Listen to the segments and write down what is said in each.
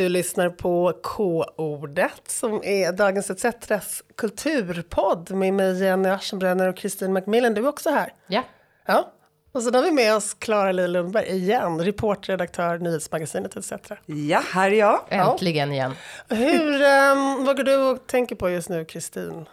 Du lyssnar på K-ordet som är Dagens ETCs kulturpodd med mig Jenny Aschenbrenner och Kristin Macmillan. Du är också här. Ja. Ja. Och så har vi med oss Klara Li Lundberg igen, reporterredaktör, nyhetsmagasinet ETC. Ja, här är jag. Äntligen igen. Hur, um, vad går du och tänker på just nu, Kristin?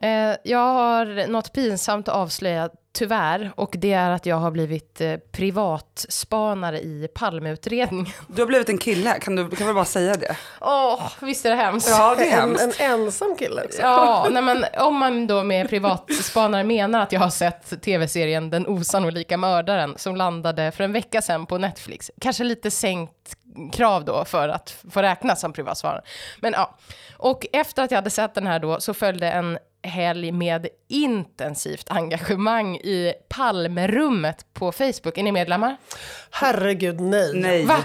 Eh, jag har något pinsamt att avslöja, tyvärr, och det är att jag har blivit eh, privatspanare i Palmeutredningen. Du har blivit en kille, kan du kan väl bara säga det? Åh, visst är det hemskt? Ja, det är En, hemskt. en ensam kille också. Ja, nej men om man då med privatspanare menar att jag har sett tv-serien Den osannolika mördaren som landade för en vecka sedan på Netflix. Kanske lite sänkt krav då för att få räknas som privatspanare. Men ja, och efter att jag hade sett den här då så följde en helg med intensivt engagemang i Palmerummet på Facebook. Är ni medlemmar? Herregud, nej. Nej. Va?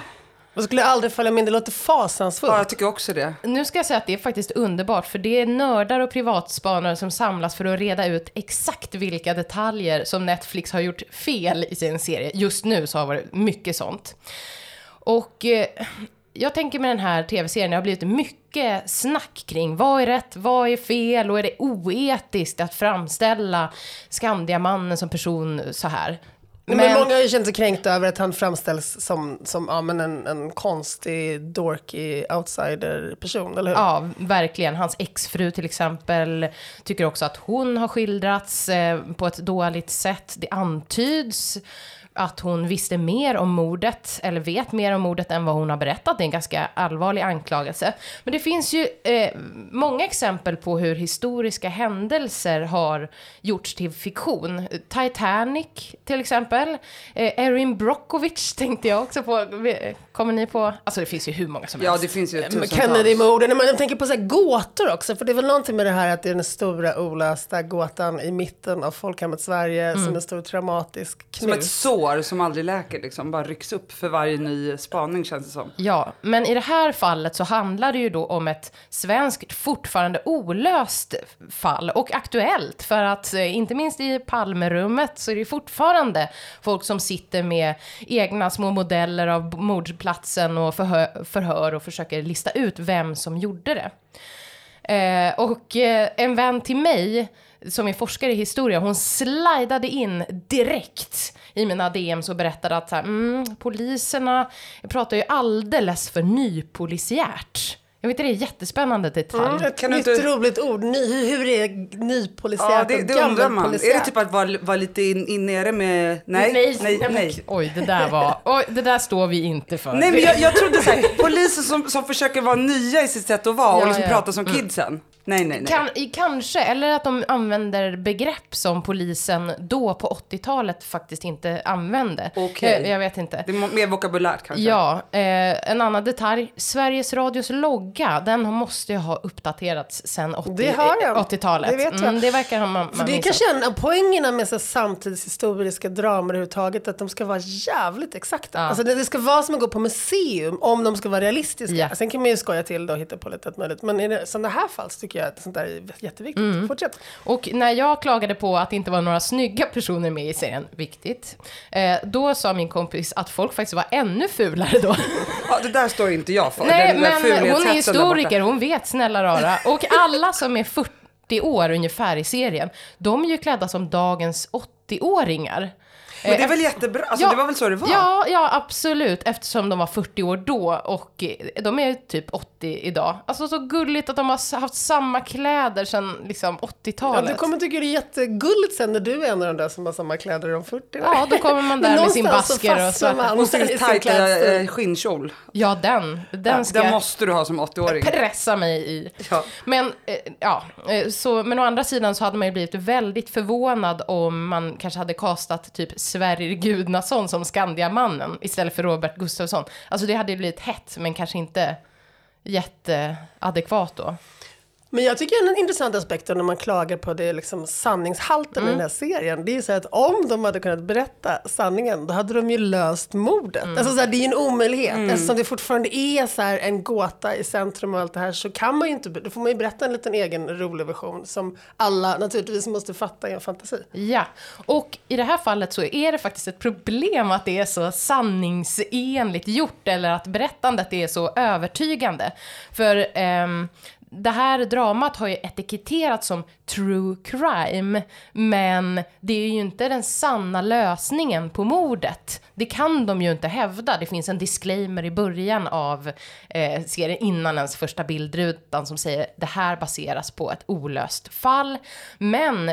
Jag skulle aldrig följa med, det låter fasansfullt. Ja, jag tycker också det. Nu ska jag säga att det är faktiskt underbart, för det är nördar och privatspanare som samlas för att reda ut exakt vilka detaljer som Netflix har gjort fel i sin serie. Just nu så har det varit mycket sånt. Och eh, jag tänker med den här tv-serien, det har blivit mycket snack kring vad är rätt, vad är fel och är det oetiskt att framställa Skandiamannen som person så här. Men, men många har ju känt sig kränkta över att han framställs som, som ja, men en, en konstig, dorky outsider-person, eller hur? Ja, verkligen. Hans exfru till exempel tycker också att hon har skildrats eh, på ett dåligt sätt. Det antyds att hon visste mer om mordet, eller vet mer om mordet än vad hon har berättat. Det är en ganska allvarlig anklagelse. Men det finns ju eh, många exempel på hur historiska händelser har gjorts till fiktion. Titanic till exempel. Eh, Erin Brockovich tänkte jag också på. Kommer ni på? Alltså det finns ju hur många som Ja, helst. det finns ju Men tusentals. Kennedy-morden, men jag tänker på så här gåtor också, för det är väl någonting med det här att det är den stora olösta gåtan i mitten av folkhemmet Sverige som en stor traumatisk Som ett knut sår som aldrig läker, liksom. Bara rycks upp för varje ny spaning känns det som. Ja, men i det här fallet så handlar det ju då om ett svenskt fortfarande olöst fall och aktuellt för att eh, inte minst i Palmerummet så är det fortfarande folk som sitter med egna små modeller av mordplatsen och förhör, förhör och försöker lista ut vem som gjorde det. Eh, och eh, en vän till mig som är forskare i historia, hon slidade in direkt i mina DMs och berättade att så här, mm, poliserna pratar ju alldeles för nypolisiärt. Jag vet inte, det är jättespännande detalj. Mm, ett Kan du nytt inte- roligt ord. Ny, hur är nypolisiärt Ja, det, och det undrar man. Är det typ att vara, vara lite in, in nere med... Nej, nej, nej. men- nej. Oj, det där var... Oj, det där står vi inte för. Nej men jag, jag trodde såhär, poliser som, som försöker vara nya i sitt sätt att vara och Ja, liksom ja. prata som kidsen. Nej, nej, nej. Kan, kanske, eller att de använder begrepp som polisen då på 80-talet faktiskt inte använde. Okej. Eh, Jag vet inte. Det är mer vokabulärt kanske. Ja, eh, en annan detalj. Sveriges Radios logga, den måste ju ha uppdaterats sen 80, Det har den. 80-talet. Det vet jag. Mm, det verkar ha man, För man det är kanske en av poängerna med så samtidshistoriska dramer överhuvudtaget, att de ska vara jävligt exakta. Ja. Alltså det, det ska vara som att gå på museum om de ska vara realistiska. Ja. Sen kan man ju skoja till det och hitta på lite allt möjligt. Men i det, sådana här fall så tycker jag att sånt där är jätteviktigt. Mm. Fortsätt. Och när jag klagade på att det inte var några snygga personer med i serien, viktigt, eh, då sa min kompis att folk faktiskt var ännu fulare då. Ja, det där står inte jag för. Nej, men hon är historiker, hon vet, snälla rara. Och alla som är 40 år ungefär i serien, de är ju klädda som dagens 80-åringar. Men det är väl jättebra, alltså Ja, det var väl så det var? Ja, ja, absolut. Eftersom de var 40 år då och eh, de är typ 80 idag. Alltså så gulligt att de har haft samma kläder sedan liksom Ja, 80-talet. du kommer tycka det är jättegulligt sen när du är en av de där som har samma kläder om 40 år. Ja, då kommer man där med sin basker och så. man Och sin tajta eh, skinnkjol. Ja, den. Den ska Den måste du ha som 80-åring. pressa mig i. Ja. Men, eh, ja, eh, så, men å andra sidan så hade man ju blivit väldigt förvånad om man kanske hade kastat typ Sverrir Gudnason som Skandiamannen istället för Robert Gustafsson. Alltså det hade ju blivit hett, men kanske inte jätteadekvat då. Men jag tycker en intressant aspekt när man klagar på det liksom sanningshalten i den här serien. Det är så här att om de hade kunnat berätta sanningen, då hade de ju löst mordet. Alltså så här, det är ju en omöjlighet. Eftersom det fortfarande är så här en gåta i centrum och allt det här så kan man ju inte, då får man ju berätta en liten egen rolig version som alla naturligtvis måste fatta i en fantasi. Ja, och i det här fallet så är det faktiskt ett problem att det är så sanningsenligt gjort eller att berättandet är så övertygande. För ehm, det här dramat har ju etiketterats som true crime, men det är ju inte den sanna lösningen på mordet. Det kan de ju inte hävda. Det finns en disclaimer i början av eh, serien, innan ens första bildrutan, som säger det här baseras på ett olöst fall. Men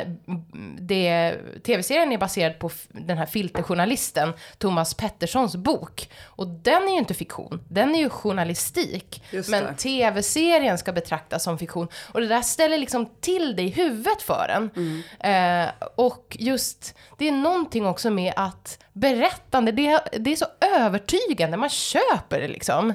det, tv-serien är baserad på den här filterjournalisten Thomas Petterssons bok. Och den är ju inte fiktion, den är ju journalistik. Just men tv-serien ska betraktas som fiktion. Och det där ställer liksom till det i huvudet för en. Mm. Eh, och just, det är någonting också med att berättande, det, det är så övertygande, man köper det liksom.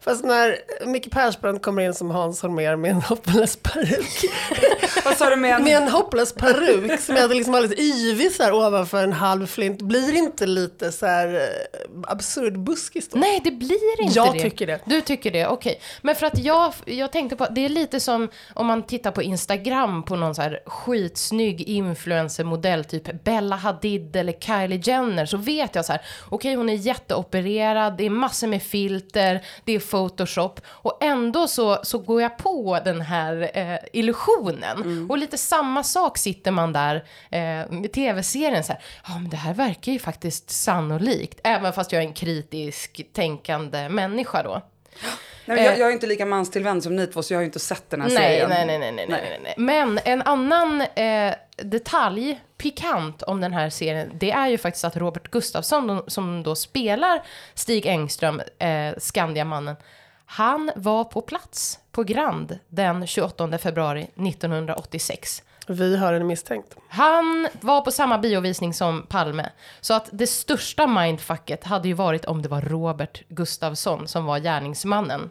Fast när Micke Persbrandt kommer in som Hans Holmér med en hopplös peruk. Vad sa du med en... med en hopplös peruk som jag hade liksom alldeles yvig så här ovanför en halv flint. Blir inte lite så här eh, absurd buskis då? Nej, det blir inte Jag det. tycker det. Du tycker det, okej. Men för att jag, jag tänkte på, det är lite som om man tittar på Instagram på någon så här skitsnygg influencermodell, typ Bella Hadid eller Kylie Jenner, så vet jag så här, okej hon är jätteopererad, det är massor med filter, det är photoshop, och ändå så, så går jag på den här eh, illusionen. Och lite samma sak sitter man där eh, med tv-serien så här, ja men det här verkar ju faktiskt sannolikt, även fast jag är en kritisk tänkande människa då. Nej, jag, jag är inte lika manstillvänd som ni två, så jag har ju inte sett den här Nej, serien. nej, nej, nej, nej, nej, nej. Men en annan eh, detalj, pikant om den här serien, det är ju faktiskt att Robert Gustafsson, som då spelar Stig Engström, eh, Skandiamannen, han var på plats på Grand den 28 februari 1986. Vi har en misstänkt. Han var på samma biovisning som Palme. Så att det största mindfucket hade ju varit om det var Robert Gustafsson som var gärningsmannen.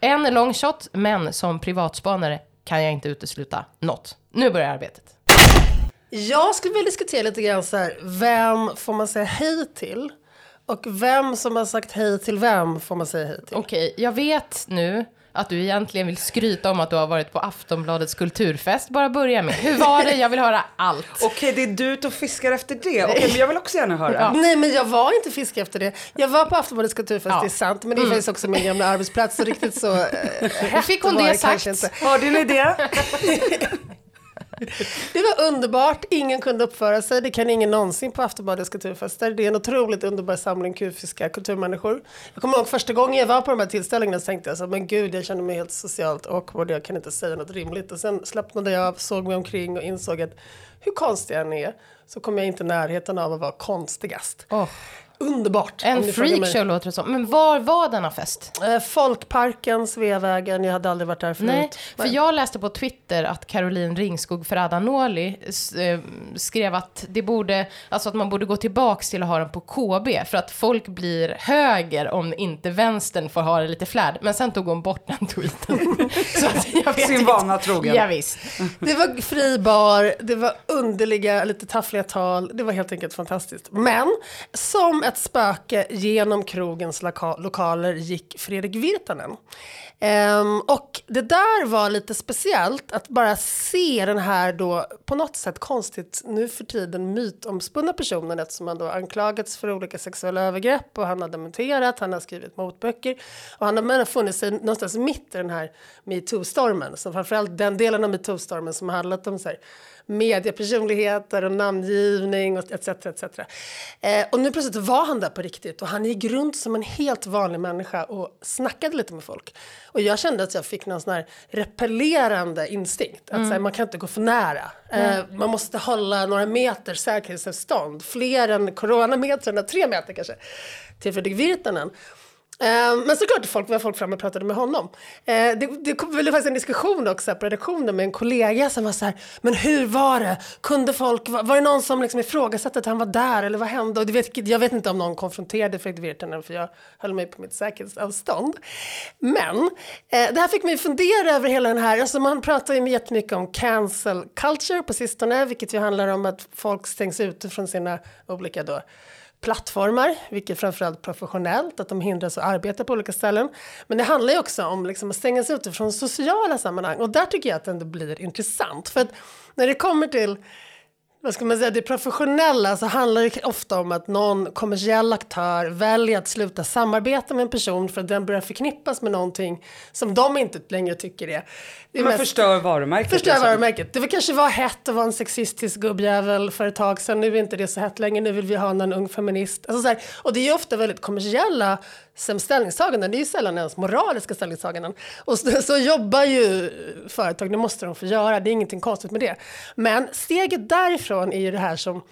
En long shot, men som privatspanare kan jag inte utesluta något. Nu börjar arbetet. Jag skulle vilja diskutera lite grann så här, vem får man säga hej till? Och vem som har sagt hej till vem får man säga hej till? Okej, jag vet nu att du egentligen vill skryta om att du har varit på Aftonbladets kulturfest. Bara börja med. Hur var det? Jag vill höra allt. Okej, det är du ute och fiskar efter det. Okej, men jag vill också gärna höra. Nej men jag var inte fisk efter det. Jag var på Aftonbladets kulturfest, Ja. Mm. det är sant. Men det är faktiskt också min gamla arbetsplats. Så riktigt så eh, Då fick hon det sagt. inte. Hörde ni det? Det var underbart, ingen kunde uppföra sig. Det kan ingen någonsin på Aftonbladets kulturfester. Det är en otroligt underbar samling kufiska kulturmänniskor. Jag kommer ihåg första gången jag var på de här tillställningarna så tänkte jag så men gud, jag känner mig helt socialt awkward, jag kan inte säga något rimligt. Och sen slappnade jag av, såg mig omkring och insåg att hur konstig jag än är så kommer jag inte i närheten av att vara konstigast. Oh. Underbart! en freakshow låter det som. Men var var denna fest? Eh, Folkparken, Sveavägen, jag hade aldrig varit där förut. Nej, för jag läste på Twitter att Caroline Ringskog Ferrada-Noli eh, skrev att det borde, alltså att man borde gå tillbaks till att ha den på KB för att folk blir höger om inte vänstern får ha det lite flärd. Men sen tog hon bort den tweeten. Så att jag vet Sin vana trogen. Ja, visst. Det var fri bar, det var underliga, lite taffliga tal. Det var helt enkelt fantastiskt. Men som ett spöke genom krogens loka- lokaler gick Fredrik Virtanen. Um, och det där var lite speciellt, att bara se den här då på något sätt konstigt nu för tiden mytomspunna personen eftersom han då anklagats för olika sexuella övergrepp och han har dementerat, han har skrivit motböcker och han har men funnit sig någonstans mitt i den här metoo-stormen. Så framförallt den delen av metoo-stormen som har handlat om så här, mediepersonligheter och namngivning och etc. etc. Eh, och nu plötsligt var han där på riktigt och han gick runt som en helt vanlig människa och snackade lite med folk. Och jag kände att jag fick någon sån här repellerande instinkt. Att så här, man kan inte gå för nära. Eh, man måste hålla några meter säkerhetsavstånd. Fler än coronametrarna, tre meter kanske, till Fredrik Virtanen. Ehm, men såklart folk, var folk framme och pratade med honom. Ehm, det, det kom väl faktiskt en diskussion också på redaktionen med en kollega som var så här, men hur var det? Kunde folk, var, det någon som liksom ifrågasatte att han var där eller vad hände? Och det vet, jag vet inte om någon konfronterade Fredrik Virtanen för jag höll mig på mitt säkerhetsavstånd. Men eh, det här fick mig fundera över hela den här, alltså man pratar ju jättemycket om cancel culture på sistone, vilket ju handlar om att folk stängs ute från sina olika då plattformar, vilket framförallt professionellt, att de hindras att arbeta på olika ställen. Men det handlar ju också om liksom att stängas ute från sociala sammanhang och där tycker jag att det ändå blir intressant. För att när det kommer till vad ska man säga, det professionella så handlar det ofta om att någon kommersiell aktör väljer att sluta samarbeta med en person för att den börjar förknippas med någonting som de inte längre tycker är... det är Man mest- förstör varumärket. Förstör liksom. varumärket. Det var kanske var hett att vara en sexistisk gubbjävel för ett tag sedan. Nu är inte det så hett längre. Nu vill vi ha en ung feminist. Alltså så här, och det är ofta väldigt kommersiella ställningstaganden. Det är ju sällan ens moraliska ställningstaganden. Och så, så jobbar ju företag. Det måste de få göra. Det är ingenting konstigt med det. Men steget därifrån är ju det här som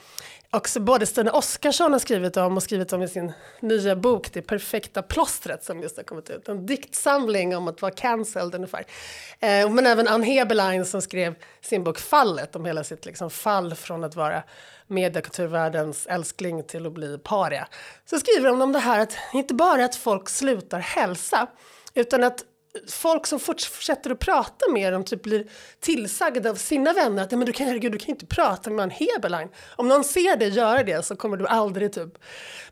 också både Stina Oskarsson har skrivit om och skrivit om i sin nya bok Det perfekta plåstret som just har kommit ut. En diktsamling om att vara cancelled ungefär. Eh, men även Ann Heberlein som skrev sin bok Fallet om hela sitt liksom, fall från att vara mediekulturvärldens älskling till att bli paria. Så skriver hon om det här att inte bara att folk slutar hälsa utan att folk som fortsätter att prata med dem typ blir tillsagda av sina vänner att men du kan, herregud, du kan inte prata med en Heberlein. Om någon ser dig göra det så kommer du aldrig typ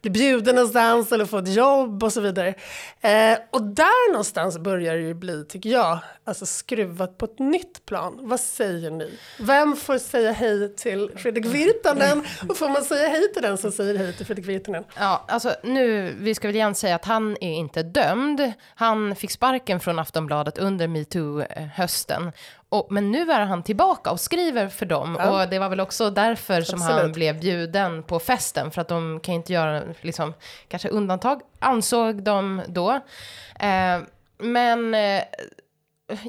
bli bjuden någonstans eller få ett jobb och så vidare. Eh, och där någonstans börjar det ju bli, tycker jag, alltså skruvat på ett nytt plan. Vad säger ni? Vem får säga hej till Fredrik Virtanen? Och får man säga hej till den som säger hej till Fredrik Virtanen? Ja, alltså nu, vi ska väl igen säga att han är inte dömd. Han fick sparken från Aftonbladet under metoo-hösten. Och, men nu är han tillbaka och skriver för dem. Ja. Och det var väl också därför som han Absolut. blev bjuden på festen. För att de kan inte göra, liksom, kanske undantag, ansåg de då. Eh, men eh,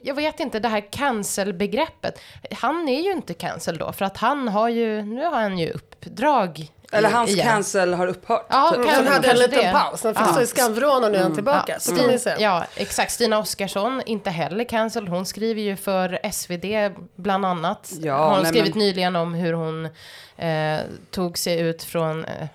jag vet inte, det här cancel-begreppet. Han är ju inte cancel då, för att han har ju, nu har han ju uppdrag. Eller hans igen. cancel har upphört. Ja, typ. Han hade en liten det. paus. Han fick Ja. stå i skamvrån och nu är han tillbaka. Så kan man ju säga. Ja, exakt. Stina Oskarsson, inte heller cancel. Hon skriver ju för SvD bland annat. Ja, har hon nej, skrivit men- nyligen om hur hon eh, tog sig ut från eh,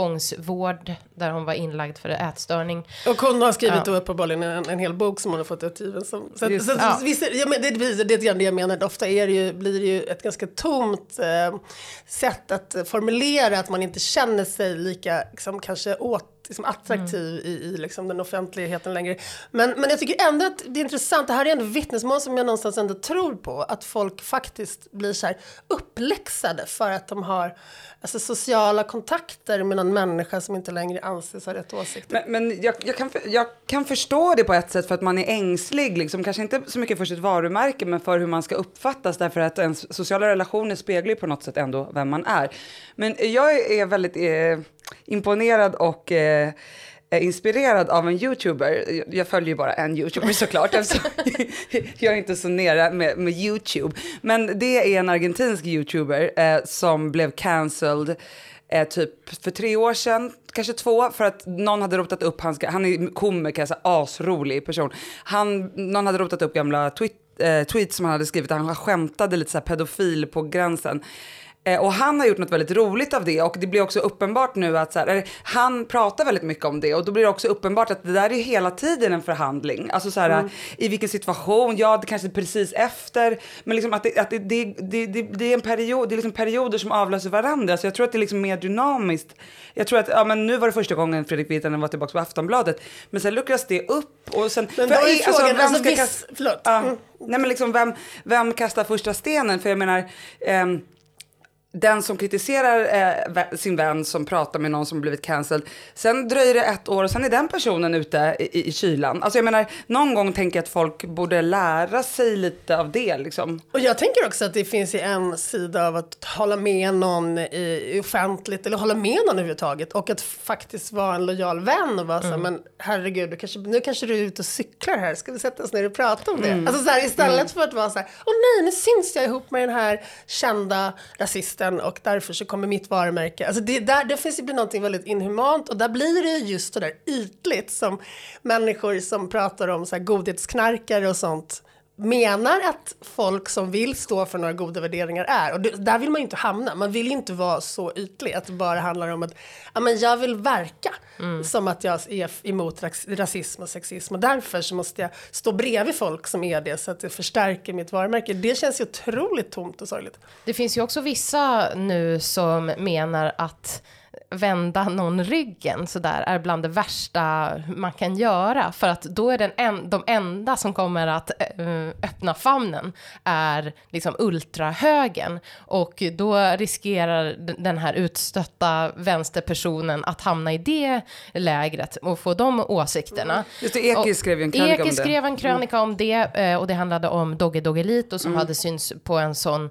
tvångsvård där hon var inlagd för ätstörning. Och hon har skrivit Ja. då uppenbarligen en, en hel bok som hon har fått utgiven. Som, så att, så, det. Ja. visst, ja, men det, det, det är det jag menar. Ofta är det ju, blir det ju ett ganska tomt eh, sätt att formulera att man inte känner sig lika liksom, kanske åt, liksom, attraktiv i, i liksom, den offentligheten längre. Men, men jag tycker ändå att det är intressant. Det här är ändå vittnesmål som jag någonstans ändå tror på. Att folk faktiskt blir så här uppläxade för att de har alltså, sociala kontakter med någon människa som inte längre anses ha rätt åsikter. Men, men jag, jag, kan, jag kan förstå det på ett sätt för att man är ängslig, liksom. kanske inte så mycket för sitt varumärke men för hur man ska uppfattas därför att ens sociala relationer speglar ju på något sätt ändå vem man är. Men jag är väldigt eh, imponerad och eh, är inspirerad av en youtuber. Jag- följer ju bara en youtuber såklart eftersom jag är inte så nära med, med youtube. Men det är en argentinsk youtuber eh, som blev cancelled eh, typ för tre år sedan, kanske två, för att någon hade rotat upp hans, han är komiker, så här asrolig person. Han, någon hade rotat upp gamla tweet, eh, tweets som han hade skrivit, där han skämtade lite så pedofil på gränsen. Eh, och han har gjort något väldigt roligt av det och det blir också uppenbart nu att så här, han pratar väldigt mycket om det och då blir det också uppenbart att det där är hela tiden en förhandling. Alltså så här, i vilken situation, ja det kanske är precis efter, men liksom att det, att det, det, det, det, är en period, det är liksom perioder som avlöser varandra så jag tror att det är liksom mer dynamiskt. Jag tror att, ja men nu var det första gången Fredrik Virtanen var tillbaka på Aftonbladet, men sen luckras det upp och sen... Men då är i- frågan, vem alltså, viss, kasta- förlåt. Ja, Mm. nej men liksom vem, vem kastar första stenen? För jag menar, ehm, den som kritiserar eh, sin vän som pratar med någon som blivit cancelled, sen dröjer det ett år och sen är den personen ute i, i, i kylan. Alltså jag menar, någon gång tänker jag att folk borde lära sig lite av det liksom. Och jag tänker också att det finns en sida av att hålla med någon i, i offentligt eller hålla med någon överhuvudtaget och att faktiskt vara en lojal vän och vara så här, men herregud, du kanske, nu kanske du är ute och cyklar här, ska vi sätta oss ner och prata om det? Alltså så här, istället för att vara så här, åh nej, nu syns jag ihop med den här kända rasisten texten och därför så kommer mitt varumärke. Alltså det, där, det finns ju bli någonting väldigt inhumant och där blir det just så där ytligt som människor som pratar om så här godhetsknarkare och sånt menar att folk som vill stå för några goda värderingar är. Och det, där vill man ju inte hamna. Man vill ju inte vara så ytlig att det bara handlar om att ja, men jag vill verka mm. som att jag är emot rasism och sexism och därför så måste jag stå bredvid folk som är det så att det förstärker mitt varumärke. Det känns ju otroligt tomt och sorgligt. Det finns ju också vissa nu som menar att vända någon ryggen sådär är bland det värsta man kan göra. För att då är den en, de enda som kommer att äh, öppna famnen är liksom ultrahögen. Och då riskerar den här utstötta vänsterpersonen att hamna i det lägret och få de åsikterna. Just det, Eki skrev en krönika Eki om det. skrev en krönika om det eh, och det handlade om Dogge Doggelito som mm. hade syns på en sån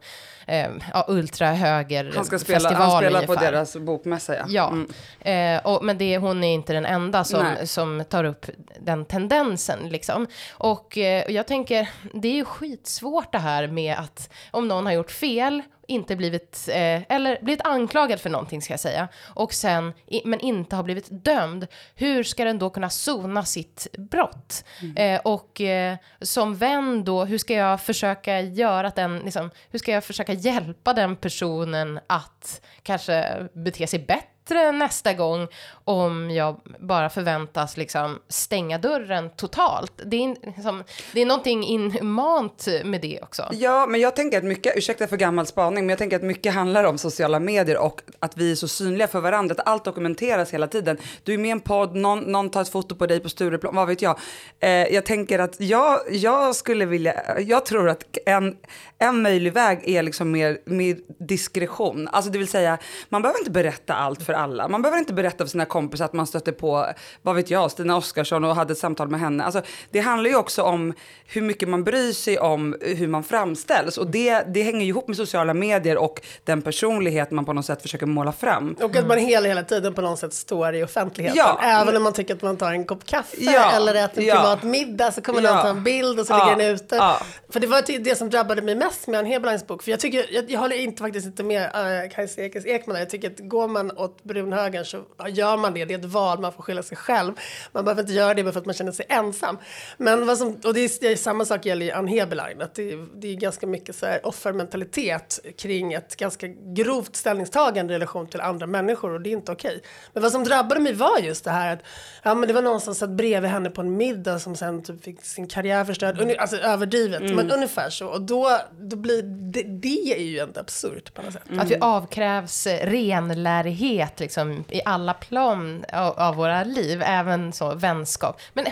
eh, ja, ultrahöger han ska spela, festival Han spelar ungefär. på deras bokmässa, ja. ja. Mm. Eh, och, men det, hon är inte den enda som, som tar upp den tendensen. Liksom. Och eh, jag tänker, det är ju skitsvårt det här med att om någon har gjort fel inte blivit, eh, eller blivit anklagad för någonting ska jag säga, och sen, i, men inte har blivit dömd, hur ska den då kunna sona sitt brott? Mm. Eh, och eh, som vän då, hur ska jag försöka göra att den, liksom, hur ska jag försöka hjälpa den personen att kanske bete sig bättre bättre nästa gång om jag bara förväntas liksom stänga dörren totalt. Det är, liksom, det är någonting inhumant med det också. Ja, men jag tänker att mycket, ursäkta för gammal spaning, men jag tänker att mycket handlar om sociala medier och att vi är så synliga för varandra, att allt dokumenteras hela tiden. Du är med i en podd, någon, någon tar ett foto på dig på Stureplan, vad vet jag. Eh, jag tänker att jag, jag skulle vilja, jag tror att en, en möjlig väg är liksom mer, mer diskretion. Alltså det vill säga, man behöver inte berätta allt för alla. Man behöver inte berätta för sina kompisar att man stötte på, vad vet jag, Stina Oskarsson och hade ett samtal med henne. Alltså, det handlar ju också om hur mycket man bryr sig om hur man framställs. Och det, det hänger ju ihop med sociala medier och den personlighet man på något sätt försöker måla fram. Och att man hela, hela tiden på något sätt står i offentligheten. Ja. Även om man tycker att man tar en kopp kaffe ja. eller äter en ja. privat middag så kommer ja. någon ta en bild och så ligger den ute. För det var det som drabbade mig mest med Ann Heberleins bok. För jag, tycker, jag, jag håller inte, faktiskt inte med uh, Kajsa Ekis Ekman. Jag tycker att går man åt brunhögern så gör man det. Det är ett val, man får skylla sig själv. Man behöver inte göra det bara för att man känner sig ensam. Men vad som, och det är, det är samma sak gäller ju Ann Heberlein. Att det, det är ganska mycket så här offermentalitet kring ett ganska grovt ställningstagande i relation till andra människor och det är inte okej. Okay. Men vad som drabbade mig var just det här att ja, men det var någon som satt bredvid henne på en middag som sen typ fick sin karriär förstörd. Alltså överdrivet, mm. men ungefär så. Och då, då blir det, det är ju inte absurt på något sätt. Mm. Att vi avkrävs renlärighet liksom, i alla plan av, av, våra liv, även så vänskap. Men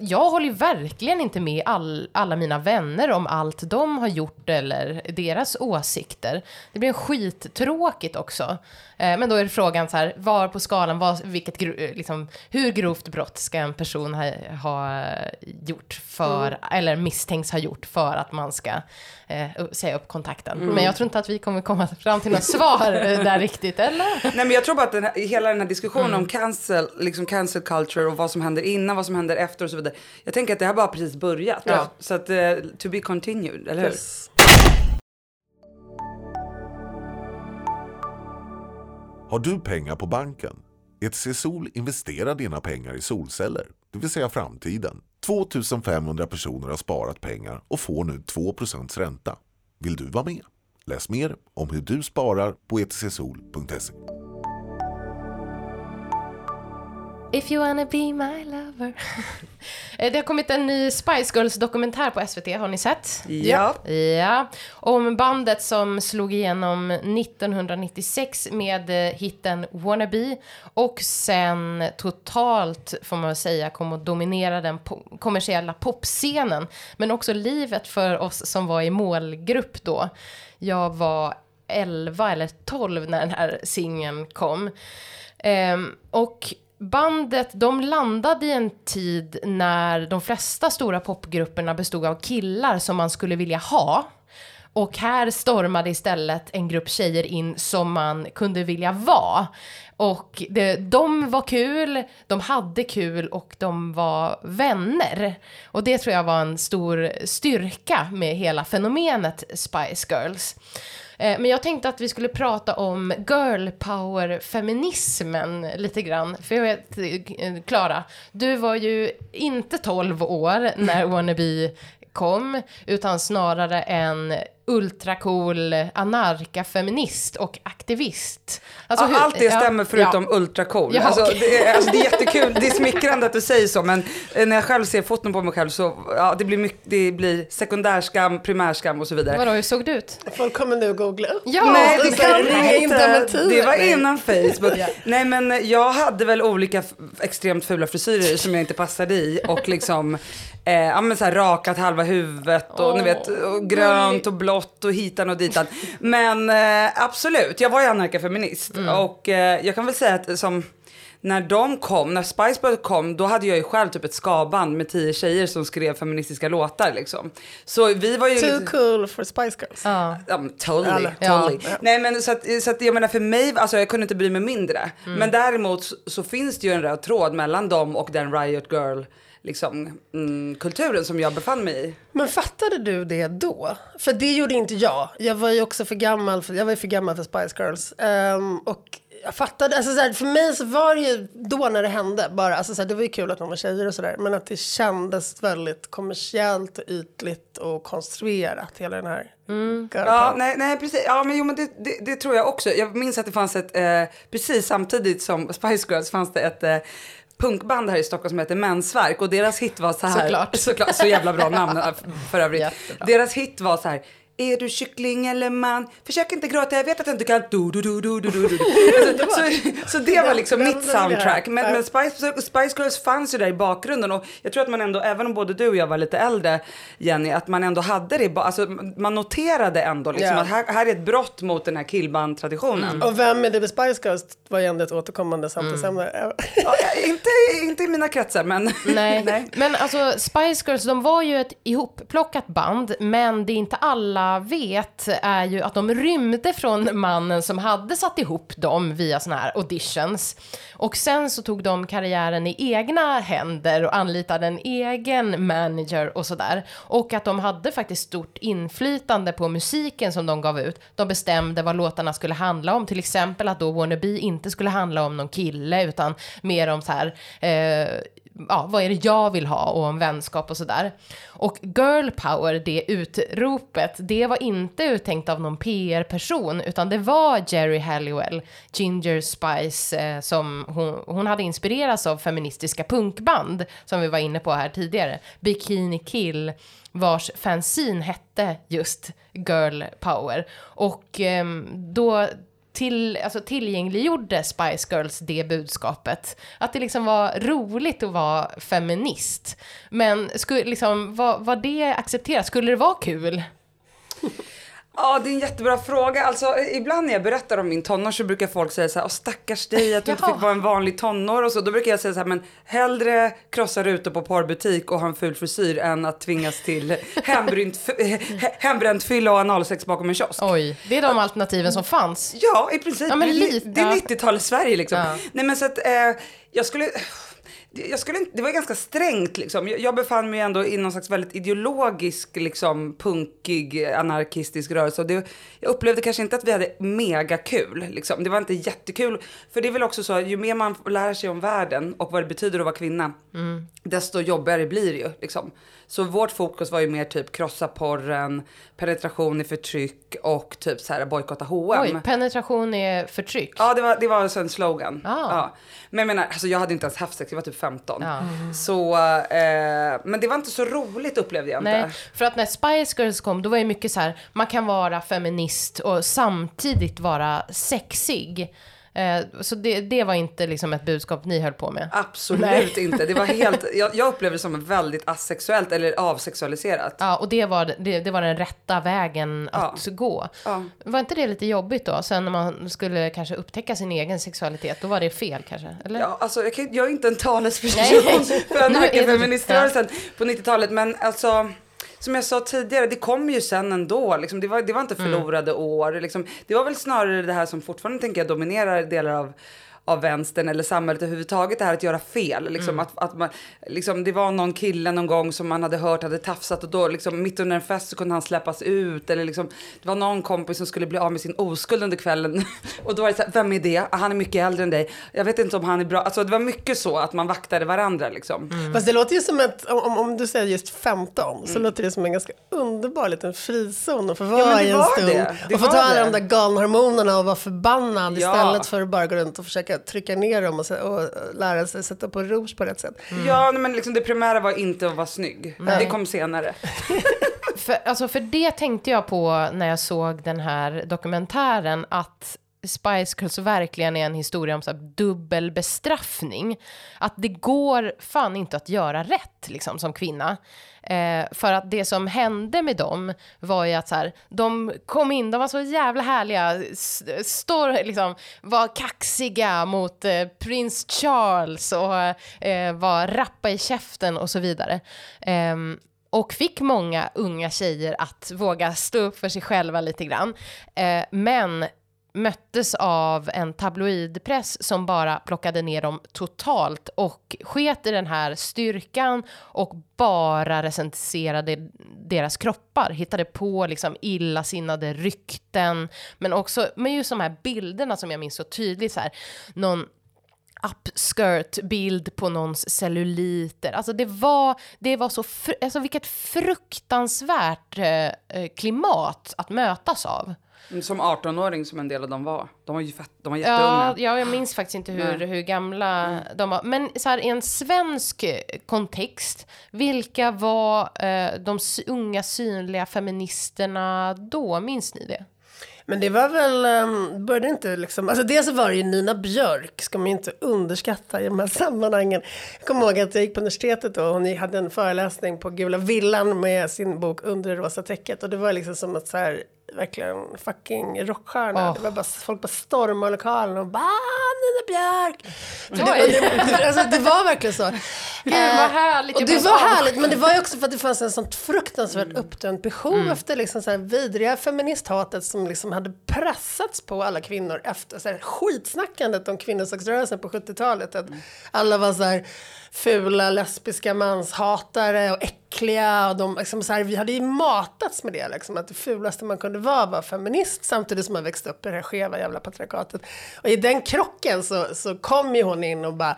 jag håller ju verkligen inte med all, alla mina vänner om allt de har gjort eller deras åsikter. Det blir skittråkigt också. Eh, men då är frågan så här, var på skalan, var, vilket, liksom, hur grovt brott ska en person ha, ha gjort för, mm. eller misstänks ha gjort för att man ska eh, säga upp kontakten. Mm. Men jag tror inte att vi kommer komma fram till något svar eh, där riktigt, eller? Nej, men jag tror bara att den här, hela den här diskussionen mm. om cancel, liksom cancel culture och vad som händer innan, vad som händer efter och så vidare. Jag tänker att det har bara precis börjat. Ja. Så att, uh, to be continued, eller hur? Yes. Har du pengar på banken? ETC Sol investerar dina pengar i solceller, det vill säga framtiden. 2500 personer har sparat pengar och får nu 2% ränta. Vill du vara med? Läs mer om hur du sparar på etcsol.se. If you wanna be my lover. Eh, det har kommit en ny Spice Girls dokumentär på SVT, har ni sett? Ja. Ja. Om bandet som slog igenom 1996 med eh, hitten Wannabe och sen totalt, får man säga, kom att dominera den po kommersiella popscenen. Men också livet för oss som var i målgrupp då. Jag var 11 eller 12 när den här singeln kom. Um, och bandet, de landade i en tid när de flesta stora popgrupperna bestod av killar som man skulle vilja ha. Och här stormade istället en grupp tjejer in som man kunde vilja vara. Och det, de var kul, de hade kul och de var vänner. Och det tror jag var en stor styrka med hela fenomenet Spice Girls. Eh, men jag tänkte att vi skulle prata om girl power-feminismen lite grann. För jag vet, eh, Klara, du var ju inte 12 år när Wannabe kom, utan snarare en ultracool anarkafeminist och aktivist. Alltså, ja, hur- allt det ja, stämmer förutom ja. ultracool. Ja, alltså, okej. det, är, alltså, det är jättekul, det är smickrande att du säger så, men eh, när jag själv ser foton på mig själv så ja, det blir, mycket, det blir sekundärskam, primärskam och så vidare. Vadå, hur såg du ut? Folk kommer nu googla. Ja, Nej, det det kan inte. Det var innan Facebook. Ja. Nej, men jag hade väl olika extremt fula frisyrer som jag inte passade i och liksom eh, ja, men så här rakat halva huvudet och ni Åh, vet och grönt och blått och hitan och ditan. Men eh, absolut, jag var ju anarkafeminist Mm. och eh, jag kan väl säga att som när de kom, när Spice Girls kom, då hade jag ju själv typ ett skaband med tio tjejer som skrev feministiska låtar liksom. Så vi var ju... Too lite- cool for Spice Girls. Ja, men totally, totally. Ja. Nej men så att, så att jag menar för mig, alltså jag kunde inte bry mig mindre. Men däremot så, så finns det ju en röd tråd mellan dem och den Riot Girl liksom, mm, kulturen som jag befann mig i. Men fattade du det då? För det gjorde inte jag. Jag var ju också för gammal för, jag var ju för gammal för Spice Girls. Ehm, och jag fattade, alltså så här, för mig så var det ju då när det hände bara, alltså så här, det var ju kul att de var tjejer och sådär. Men att det kändes väldigt kommersiellt och ytligt och konstruerat, hela den här girl Ja, nej, nej precis. Ja, men jo, men det, det, det tror jag också. Jag minns att det fanns ett, eh, precis samtidigt som Spice Girls fanns det ett eh, punkband här i Stockholm som heter Mensverk och deras hit var så här. Såklart. Såklart, så jävla bra namn för övrigt. Jättebra. Deras hit var så här. Är du kyckling eller man? Försök inte gråta, jag vet att du inte kan. Du, du, du, du, du, du, du. Så, det var liksom mitt soundtrack. Men, men Spice, Spice Girls fanns ju där i bakgrunden och jag tror att man ändå, även om både du och jag var lite äldre Jenny, att man ändå hade det, alltså man noterade ändå liksom Ja. att här, här är ett brott mot den här killband-traditionen. Och vem är det med Spice Girls var ju ändå ett återkommande samtalsämne. Ja, inte, inte i mina kretsar men. Nej. men alltså Spice Girls, de var ju ett ihopplockat band, men det inte alla vet är ju att de rymde från mannen som hade satt ihop dem via såna här auditions. Och sen så tog de karriären i egna händer och anlitade en egen manager och sådär. Och att de hade faktiskt stort inflytande på musiken som de gav ut. De bestämde vad låtarna skulle handla om, till exempel att då Wannabe inte skulle handla om någon kille utan mer om så här eh, ja, vad är det jag vill ha och om vänskap och sådär. Och girl power, det utropet, det var inte uttänkt av någon PR-person utan det var Jerry Halliwell, Ginger Spice, eh, som hon, hon hade inspirerats av feministiska punkband som vi var inne på här tidigare. Bikini Kill vars fanzine hette just Girl Power. Och eh, då till, alltså tillgängliggjorde Spice Girls det budskapet. Att det liksom var roligt att vara feminist. Men skulle, liksom, var, var det accepterat? Skulle det vara kul? Ja, det är en jättebra fråga. Alltså, ibland när jag berättar om min tonår så brukar folk säga så här, stackars dig att du inte fick vara en vanlig tonår och så. Då brukar jag säga så här, men hellre krossa rutor på porrbutik och ha en ful frisyr än att tvingas till hembränt, hembränt fylla och analsex bakom en kiosk. Oj, det är de alternativen som fanns. Ja, i princip. Ja, men Det är li- lite. Det är 90-talets Sverige liksom. Ja. Nej men så att eh, jag skulle... Jag skulle inte, det var ganska strängt liksom. Jag, jag befann mig ändå i någon slags väldigt ideologisk, liksom punkig, anarkistisk rörelse. Och det, jag upplevde kanske inte att vi hade mega kul liksom. Det var inte jättekul. För det är väl också så, ju mer man lär sig om världen och vad det betyder att vara kvinna, desto jobbigare blir det ju liksom. Så vårt fokus var ju mer typ krossa porren, penetration i förtryck och typ så här bojkotta H&M. Oj, penetration är förtryck. Ja, det var, det var alltså en slogan. Ah. Ja. Men jag menar, alltså jag hade inte ens haft sex, jag var typ 15. Ja. Så, eh, men det var inte så roligt upplevde jag Nej, inte. för att när Spice Girls kom, då var det mycket så här, man kan vara feminist och samtidigt vara sexig. Eh, så det, det var inte liksom ett budskap ni höll på med. Absolut Nej. inte. Det var helt, jag, jag upplevde det som väldigt asexuellt eller avsexualiserat. Ja, och det var, det, det var den rätta vägen att gå. Ja. Var inte det lite jobbigt då? Sen när man skulle kanske upptäcka sin egen sexualitet, då var det fel kanske? Eller? Ja, alltså, jag, kan, jag är inte en talesperson för Nu är du- anarkafeministrörelsen på 90-talet, men alltså som jag sa tidigare, det kommer ju sen ändå. Liksom, det, var, det var inte förlorade år. Liksom, det var väl snarare det här som fortfarande tänker jag dominerar delar av av vänstern eller samhället överhuvudtaget, det här att göra fel. Liksom, att, att man, liksom, det var någon kille någon gång som man hade hört hade tafsat och då liksom, mitt under en fest så kunde han släppas ut. Eller liksom, det var någon kompis som skulle bli av med sin oskuld under kvällen. och då var det så här, vem är det? Han är mycket äldre än dig. Jag vet inte om han är bra. Alltså, det var mycket så att man vaktade varandra. Liksom. Fast det låter ju som ett, om, om du säger just 15, så låter det som en ganska underbar liten frizon att få vara det i en stund. det. Det och få ta alla de där galna hormonerna och vara förbannad Ja. istället för att bara gå runt och försöka trycka ner dem och, och lära sig sätta på rouge på rätt sätt. Ja, nej, men liksom, det primära var inte att vara snygg. Det kom senare. För, alltså, för det tänkte jag på när jag såg den här dokumentären, att Spice Girls verkligen är en historia om så här, dubbel bestraffning. Att det går fan inte att göra rätt liksom, som kvinna. Eh, för att det som hände med dem var ju att så här, de kom in, de var så jävla härliga, står, liksom, var kaxiga mot eh, prins Charles och eh, var rappa i käften och så vidare. Eh, och fick många unga tjejer att våga stå upp för sig själva lite grann. Eh, men möttes av en tabloidpress som bara plockade ner dem totalt och sket i den här styrkan och bara recenserade deras kroppar, hittade på liksom illasinnade rykten, men också med just de här bilderna som jag minns så tydligt så här, någon upskirt-bild på någons celluliter. Alltså det var, det var så, fr- alltså vilket fruktansvärt eh, eh, klimat att mötas av. Som 18-åring som en del av dem var. De var ju fett, de var Ja, jätteunga. ja, jag minns faktiskt inte hur, Nej. hur gamla de var. Men så här, i en svensk kontext, vilka var eh, de unga synliga feministerna då? Minns ni det? Men det var väl, um, började inte liksom, alltså dels var det ju Nina Björk, ska man ju inte underskatta i de här sammanhangen. Jag kommer ihåg att jag gick på universitetet och hon hade en föreläsning på Gula Villan med sin bok Under det rosa täcket. Och det var liksom som att så här, verkligen fucking rockstjärna. Åh. Det var bara, folk bara stormade lokalen och bara "Ah, Nina Björk. Det, alltså, det var verkligen så. Gud, vad härligt. Och det var härligt, men det var ju också för att det fanns en sånt fruktansvärt uppdämt behov efter liksom så här vidriga feministhatet som liksom hade pressats på alla kvinnor efter så här skitsnackandet om kvinnosaksrörelsen på 70-talet. Att alla var så här fula lesbiska manshatare och äckliga. Och de, liksom så här, vi hade ju matats med det, liksom, att det fulaste man kunde vara var feminist samtidigt som man växte upp i det här skeva jävla patriarkatet. Och i den krocken så, så kom ju hon in och bara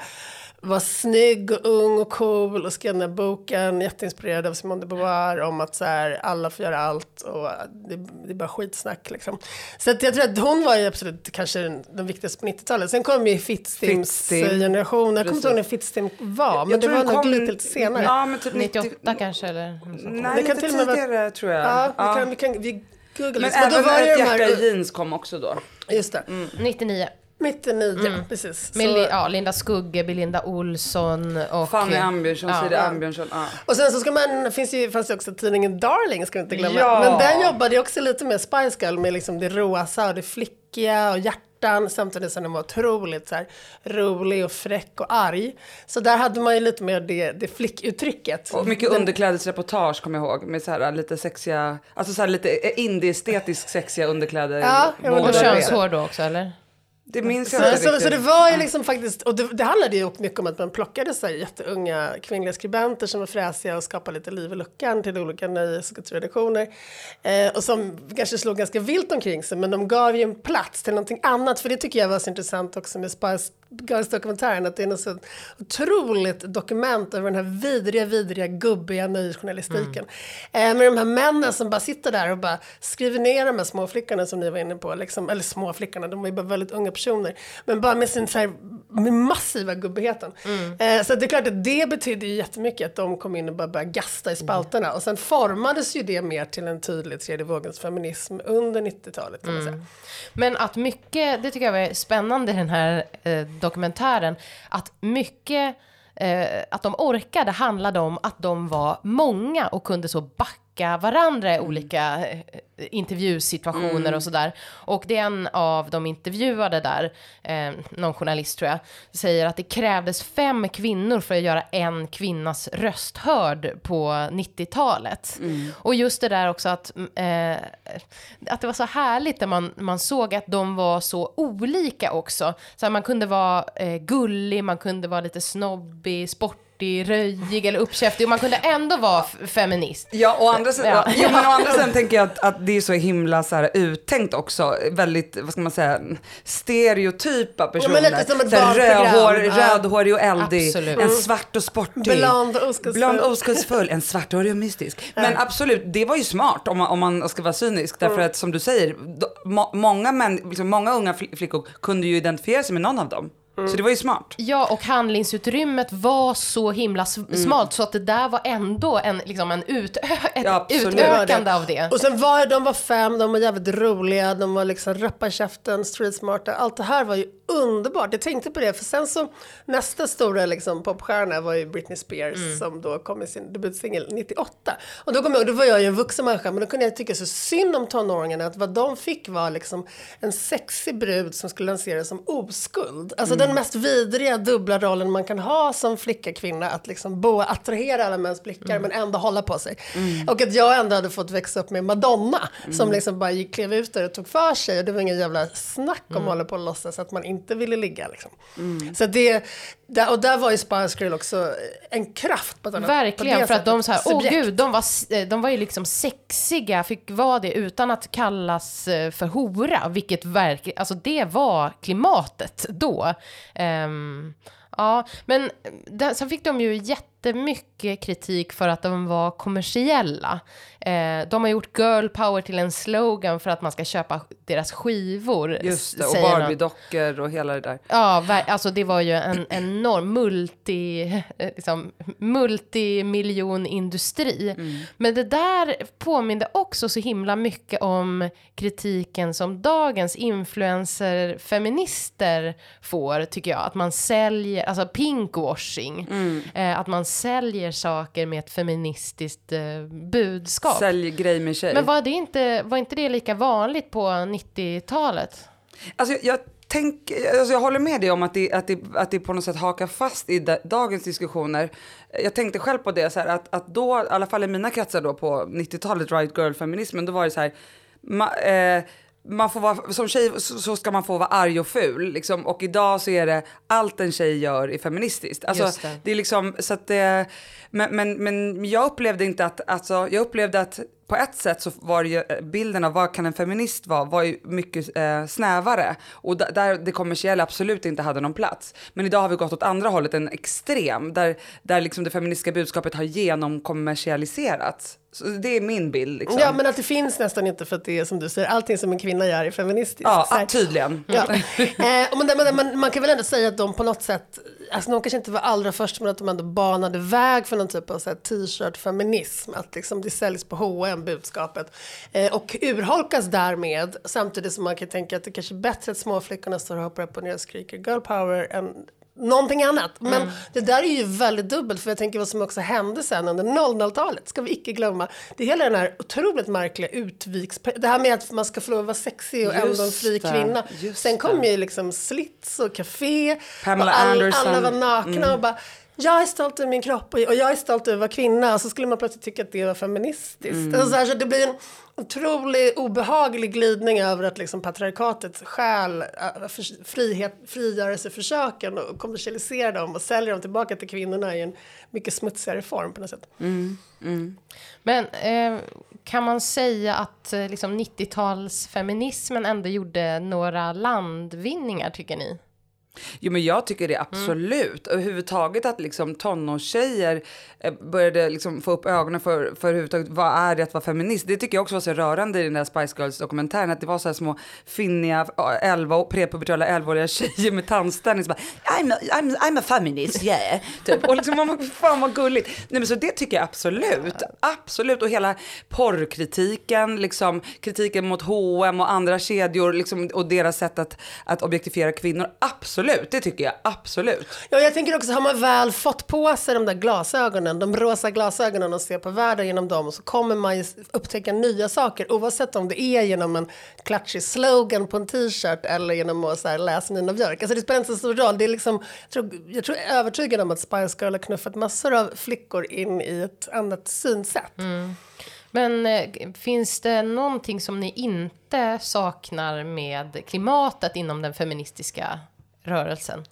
var snygg och ung och cool och skrev den här boken, jätteinspirerad av Simone de Beauvoir, om att så här, alla får göra allt och det, det är bara skitsnack liksom. Så att jag tror att hon var ju absolut kanske den, den viktigaste på 90-talet. Sen kom ju Fitzstims Fittstim. generation, jag kommer inte ihåg när. Fittstim var, men Jag det tror var nog kom- lite, lite senare. Ja, men typ 90 98 kanske eller. Nej, Det kan lite med vara- tidigare tror jag. Ja, vi Ja. kan, vi kan vi googlar Men. Men då även var det Ett hjärta i här, jeans kom också då. just det, 99. 99, precis. Med Så- Li- ja, Linda Skugge, Belinda Olsson och... Fanny Ambjörnsson, Ja. Siri Ambjörnsson. Ja. Och sen så ska man, finns ju, fanns ju också tidningen Darling, ska vi inte glömma. Ja. Men den jobbade ju också lite med Spice Girl, med liksom det rosa och det flickiga och hjärtan, samtidigt som den var otroligt så här, rolig och fräck och arg. Så där hade man ju lite mer det, det flickuttrycket. Och mycket underklädesreportage kommer jag ihåg med så här lite sexiga, alltså så här lite indie-estetiskt sexiga underkläder. Ja, Och det det. könshår då också eller? Det minns jag Så, så, så det var ju liksom faktiskt, och det, det handlade ju mycket om att man plockade så här jätteunga kvinnliga skribenter som var fräsiga och skapade lite liv i luckan till olika nöjesredaktioner. Eh, och som kanske slog ganska vilt omkring sig, men de gav ju en plats till någonting annat. För det tycker jag var så intressant också med Spice Girls-dokumentären, att det är något så otroligt dokument över den här vidriga, vidriga, gubbiga nöjesjournalistiken. Eh, med de här männen som bara sitter där och bara skriver ner de här små flickorna som ni var inne på, liksom, eller små flickorna, de var ju bara väldigt unga personer, men bara med sin så här, med massiva gubbigheten. Eh, så det är klart att det betydde ju jättemycket att de kom in och bara började gasta i spalterna. Och sen formades ju det mer till en tydlig tredje vågens feminism under 90-talet kan man säga. Men att mycket, det tycker jag var spännande i den här eh, dokumentären, att mycket, eh, att de orkade handlade om att de var många och kunde så backa backa varandra i olika eh, intervjusituationer och sådär. Och det är en av de intervjuade där, eh, någon journalist tror jag, säger att det krävdes fem kvinnor för att göra en kvinnas röst hörd på 90-talet. Och just det där också att, eh, att det var så härligt när man, man såg att de var så olika också. Så man kunde vara eh, gullig, man kunde vara lite snobbig, sportig, röjig eller uppkäftig och man kunde ändå vara f- feminist. Ja, och andra sidan, Ja. jo, men å andra sidan tänker jag att, att det är så himla så här, uttänkt också. Väldigt, vad ska man säga, stereotypa personer. lite som ett här, barnprogram. rödhår, Ja. rödhårig och eldig. Absolut. En svart och sportig. Blond och oskuldsfull. Blond och oskuldsfull. En svarthårig och mystisk. Men absolut, det var ju smart om man, om man ska vara cynisk. Därför att som du säger, då, må, många, män, liksom, många unga fl- flickor kunde ju identifiera sig med någon av dem. Så det var ju smart. Ja, och handlingsutrymmet var så himla s- smalt så att det där var ändå en, liksom en utö- ett Ja, utökande av det. Och sen var de var fem, de var jävligt roliga, de var liksom rappa i käften, streetsmarta. Allt det här var ju underbart. Jag tänkte på det, för sen så nästa stora liksom, popstjärna var ju Britney Spears Mm. som då kom med sin debutsingel 98. Och då kommer jag ihåg, då var jag ju en vuxen människa, men då kunde jag tycka så synd om tonåringarna att vad de fick var liksom en sexig brud som skulle lanseras som oskuld. Alltså Mm. Den mest vidriga dubbla rollen man kan ha som flicka, kvinna, att liksom bo, attrahera alla mäns blickar Mm. men ändå hålla på sig. Och att jag ändå hade fått växa upp med Madonna som liksom bara gick, klev ut där och tog för sig och det var ingen jävla snack om att hålla på och låtsas att man inte ville ligga. Liksom. Så det, där, och där var ju Spice Girl också en kraft på ett annat Verkligen, för att de sättet. så här, åh Subjekt. gud, de var, eh, de var ju liksom sexiga, fick vara det utan att kallas eh, för hora, vilket verkligen, alltså det var klimatet då. Um, ja, men eh, där, sen fick de ju jätte jättemycket kritik för att de var kommersiella. Eh, de har gjort girl power till en slogan för att man ska köpa deras skivor. Just det, och. Barbie-dockor och hela det där. Ja, alltså det var ju en enorm multi, eh, liksom, multimiljonindustri. Men det där påminde också så himla mycket om kritiken som dagens influencer-feminister får, tycker jag. Att man säljer, alltså pinkwashing, eh, att man säljer saker med ett feministiskt eh, budskap. Sälj grej med tjej. Men var, det inte, var inte det lika vanligt på 90-talet? Alltså, jag, jag, tänk, alltså, jag håller med dig om att det, att, det, att det på något sätt hakar fast i da, dagens diskussioner. Jag tänkte själv på det, så här, att, att då, i alla fall i mina kretsar då på 90-talet, right girl-feminismen, då var det så här, ma, eh, man får vara, som tjej så, ska man få vara arg och ful. Liksom. Och idag så är det allt en tjej gör är feministiskt. Alltså, det. det är liksom så att det, men, men, men jag upplevde inte att, alltså jag upplevde att på ett sätt så var ju eh, bilden av vad kan en feminist vara var ju mycket eh, snävare och där det kommersiella absolut inte hade någon plats. Men idag har vi gått åt andra hållet, en extrem, där, där liksom det feministiska budskapet har genomkommersialiserats. Så det är min bild liksom. Ja, men att det finns nästan inte för att det är som du säger, allting som en kvinna gör är feministiskt. ja Så här. tydligen. Ja. Eh, och men, men, men, man kan väl ändå säga att de på något sätt, alltså de kanske inte var allra först, men att de ändå banade väg för någon typ av t-shirt-feminism. Att liksom det säljs på H&M budskapet. Eh, och urholkas därmed, samtidigt som man kan tänka att det kanske är bättre att småflickorna står och hoppar upp och ner och skriker girl power än någonting annat. Men det där är ju väldigt dubbelt, för jag tänker vad som också hände sen under 00-talet, ska vi icke glömma. Det är hela den här otroligt märkliga utviks... Det här med att man ska få lov att vara sexig och ändå en Just fri det, kvinna. just Sen kom det. ju liksom slits och café. Pamela och all, Anderson. Alla var nakna och bara jag är stolt över min kropp och jag är stolt över att vara kvinna. Och så skulle man plötsligt tycka att det var feministiskt. Alltså så här, så det blir en otrolig obehaglig glidning över att liksom patriarkatet stjäl äh, frihet, frigörelseförsöken och kommersialiserar dem och säljer dem tillbaka till kvinnorna i en mycket smutsigare form på något sätt. Men eh, kan man säga att eh, liksom 90-talsfeminismen ändå gjorde några landvinningar, tycker ni? Jo men jag tycker det absolut. Överhuvudtaget att liksom tonårstjejer eh, började liksom få upp ögonen för, för överhuvudtaget vad är det att vara feminist. Det tycker jag också var så rörande i den där Spice Girls dokumentären. Att det var så här små finniga, ja, 11, och- prepubertala 11-åriga tjejer med tandställning som bara I'm a, I'm, I'm a feminist, yeah. Typ. Och liksom man fan vad gulligt. Nej men så det tycker jag absolut. Absolut. Och hela porrkritiken, liksom kritiken mot H&M och andra kedjor liksom, och deras sätt att, att objektifiera kvinnor. Absolut absolut, det tycker jag absolut. Ja, jag tänker också, har man väl fått på sig de där glasögonen, de rosa glasögonen och ser på världen genom dem, så kommer man ju upptäcka nya saker, oavsett om det är genom en klatschig slogan på en t-shirt eller genom att så här, läsa Nina Björk. Alltså det spelar inte så stor roll. Det är liksom, jag, tror, jag tror är övertygad om att Spice Girl har knuffat massor av flickor in i ett annat synsätt. Men eh, finns det någonting som ni inte saknar med klimatet inom den feministiska rörelsen?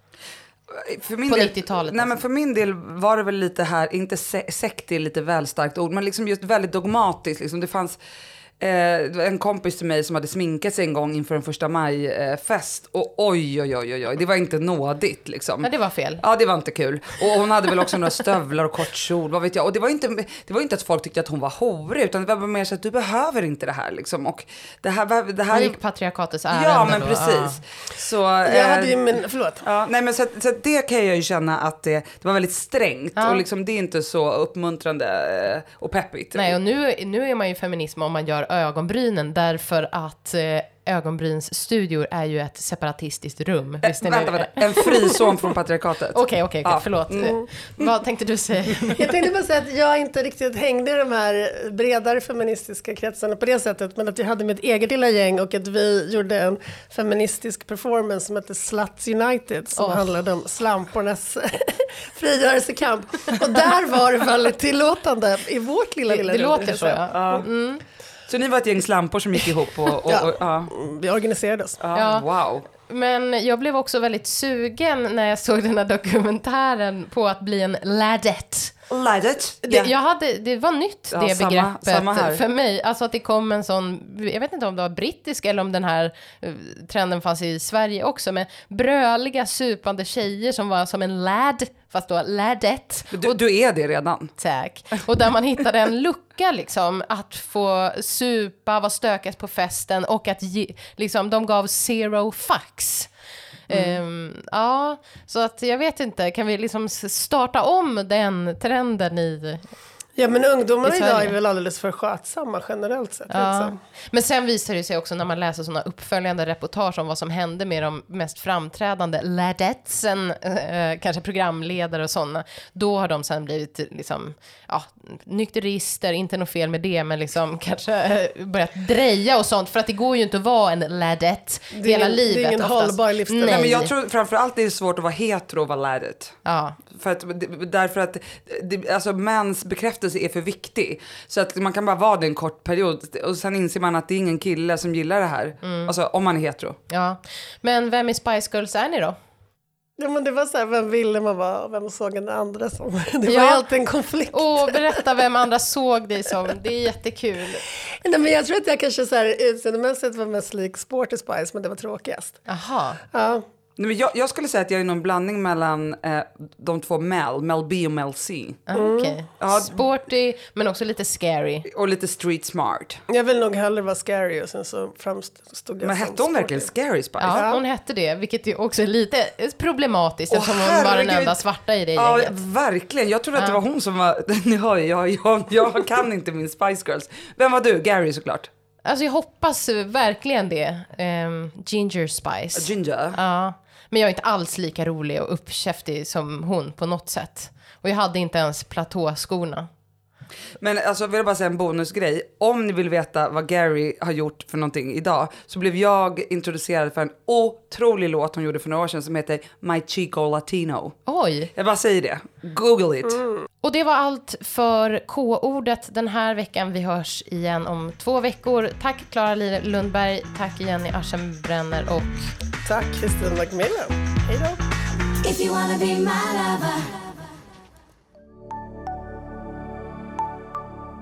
För min På del, 90-talet, Nej, men alltså. för min del var det väl lite här, inte se, sekt är lite väl starkt ord, men liksom just väldigt dogmatiskt. Liksom. Det fanns eh, en kompis till mig som hade sminkat sig en gång inför en första maj-fest. och oj, oj, oj, oj, oj, det var inte nådigt liksom. Ja, det var fel. Ja, det var inte kul. Och hon hade väl också några stövlar och kort kjol, vad vet jag. Och det var inte, det var inte att folk tyckte att hon var horig, utan det var mer så att du behöver inte det här liksom. Och det här, det här gick patriarkatets ärende. Ja, men då. precis. Så, Jag eh, hade ju min, förlåt. Ja, nej men så, så det kan jag ju känna att det, det var väldigt strängt Ja. och liksom det är inte så uppmuntrande eh, och peppigt. Nej, och nu, nu är man ju feminism om man gör ögonbrynen därför att eh, ögonbrynsstudior är ju ett separatistiskt rum. Eh, Visste ni vänta, det? vänta, en frizon från patriarkatet. Okej, okej, okej, Ja. förlåt. Eh, Vad tänkte du säga? Jag tänkte bara säga att jag inte riktigt hängde i de här bredare feministiska kretsarna på det sättet, men att jag hade mitt eget lilla gäng och att vi gjorde en feministisk performance som hette Sluts United, som Åh. handlade om slampornas frigörelsekamp. Och där var det väldigt tillåtande i vårt lilla, Det, lilla det rum, låter kan jag så, ja. Så ni var ett gäng slampor som gick ihop och, och, och ja. Vi organiserade oss. Ja, Ja. wow. Men jag blev också väldigt sugen när jag såg den här dokumentären på att bli en ladette. Lidet. Det, jag hade, det var nytt Ja, det samma- begreppet samma här. för mig. Alltså att det kom en sån, jag vet inte om det var brittisk eller om den här eh, trenden fanns i Sverige också, men bröliga supande tjejer som var som en lad, fast då ladette. Du, du är det redan. Tack. Och där man hittade en lucka liksom, att få supa, vara stökigast på festen och att ge, liksom, de gav zero fucks. Mm. Ehm, ja, så att jag vet inte, kan vi liksom starta om den trenden i... Ja, men ungdomarna I idag är väl alldeles för skötsamma generellt sett. Ja. Liksom. Men sen visar det sig också när man läser sådana uppföljande reportage om vad som hände med de mest framträdande ladetsen, eh, kanske programledare och sådana, då har de sen blivit liksom, ja, nykterister, inte något fel med det, men liksom kanske eh, börjat dreja och sånt, för att det går ju inte att vara en ladett är hela ingen- det är livet. ingen oftast. hållbar livsstil. Nej. Nej, men jag tror framförallt det är svårt att vara hetero och vara lidet. Ja. För att, därför att det, alltså, mäns bekräftelse är för viktig. Så att man kan bara vara det en kort period och sen inser man att det är ingen kille som gillar det här. Alltså om man är hetero. ja. Men vem i Spice Girls är ni då? Ja, men det var så här, vem ville man vara och vem såg den andra som? Det var Ja. ju alltid en konflikt. Åh, berätta vem andra såg dig som. Det är jättekul. Nej, men jag tror att jag kanske så här, utseendemässigt var mest lik Sporty Spice, men det var tråkigast. Jaha. Ja. Nej, men jag, jag skulle säga att jag är någon blandning mellan eh, de två Mel, Mel B och Mel C. Ah, Okej. Ja. Sporty, men också lite scary. Och lite street smart. Jag vill nog hellre vara scary och sen så framstod jag Men hette hon sporty. verkligen Scary Spice? Ja, hon hette det, vilket ju också är lite problematiskt eftersom hon var den enda svarta i det Ja, gänget. verkligen. Jag trodde att det var hon som var... Ni hör ju, jag, jag, jag kan inte min Spice Girls. Vem var du? Gary såklart. Alltså jag hoppas verkligen det. Ehm, Ginger Spice. Ginger. Ja, men jag är inte alls lika rolig och uppkäftig som hon på något sätt. Och jag hade inte ens platåskorna. Men alltså vill jag bara säga en bonusgrej. Om ni vill veta vad Gary har gjort för någonting idag så blev jag introducerad för en otrolig låt hon gjorde för några år sedan som heter My Chico Latino. Oj! Jag bara säger det. Google it. Och det var allt för K-ordet den här veckan. Vi hörs igen om två veckor. Tack Klara Lundberg, tack Jenny Aschenbrenner och Tack Kristin Macmillan. Hej då.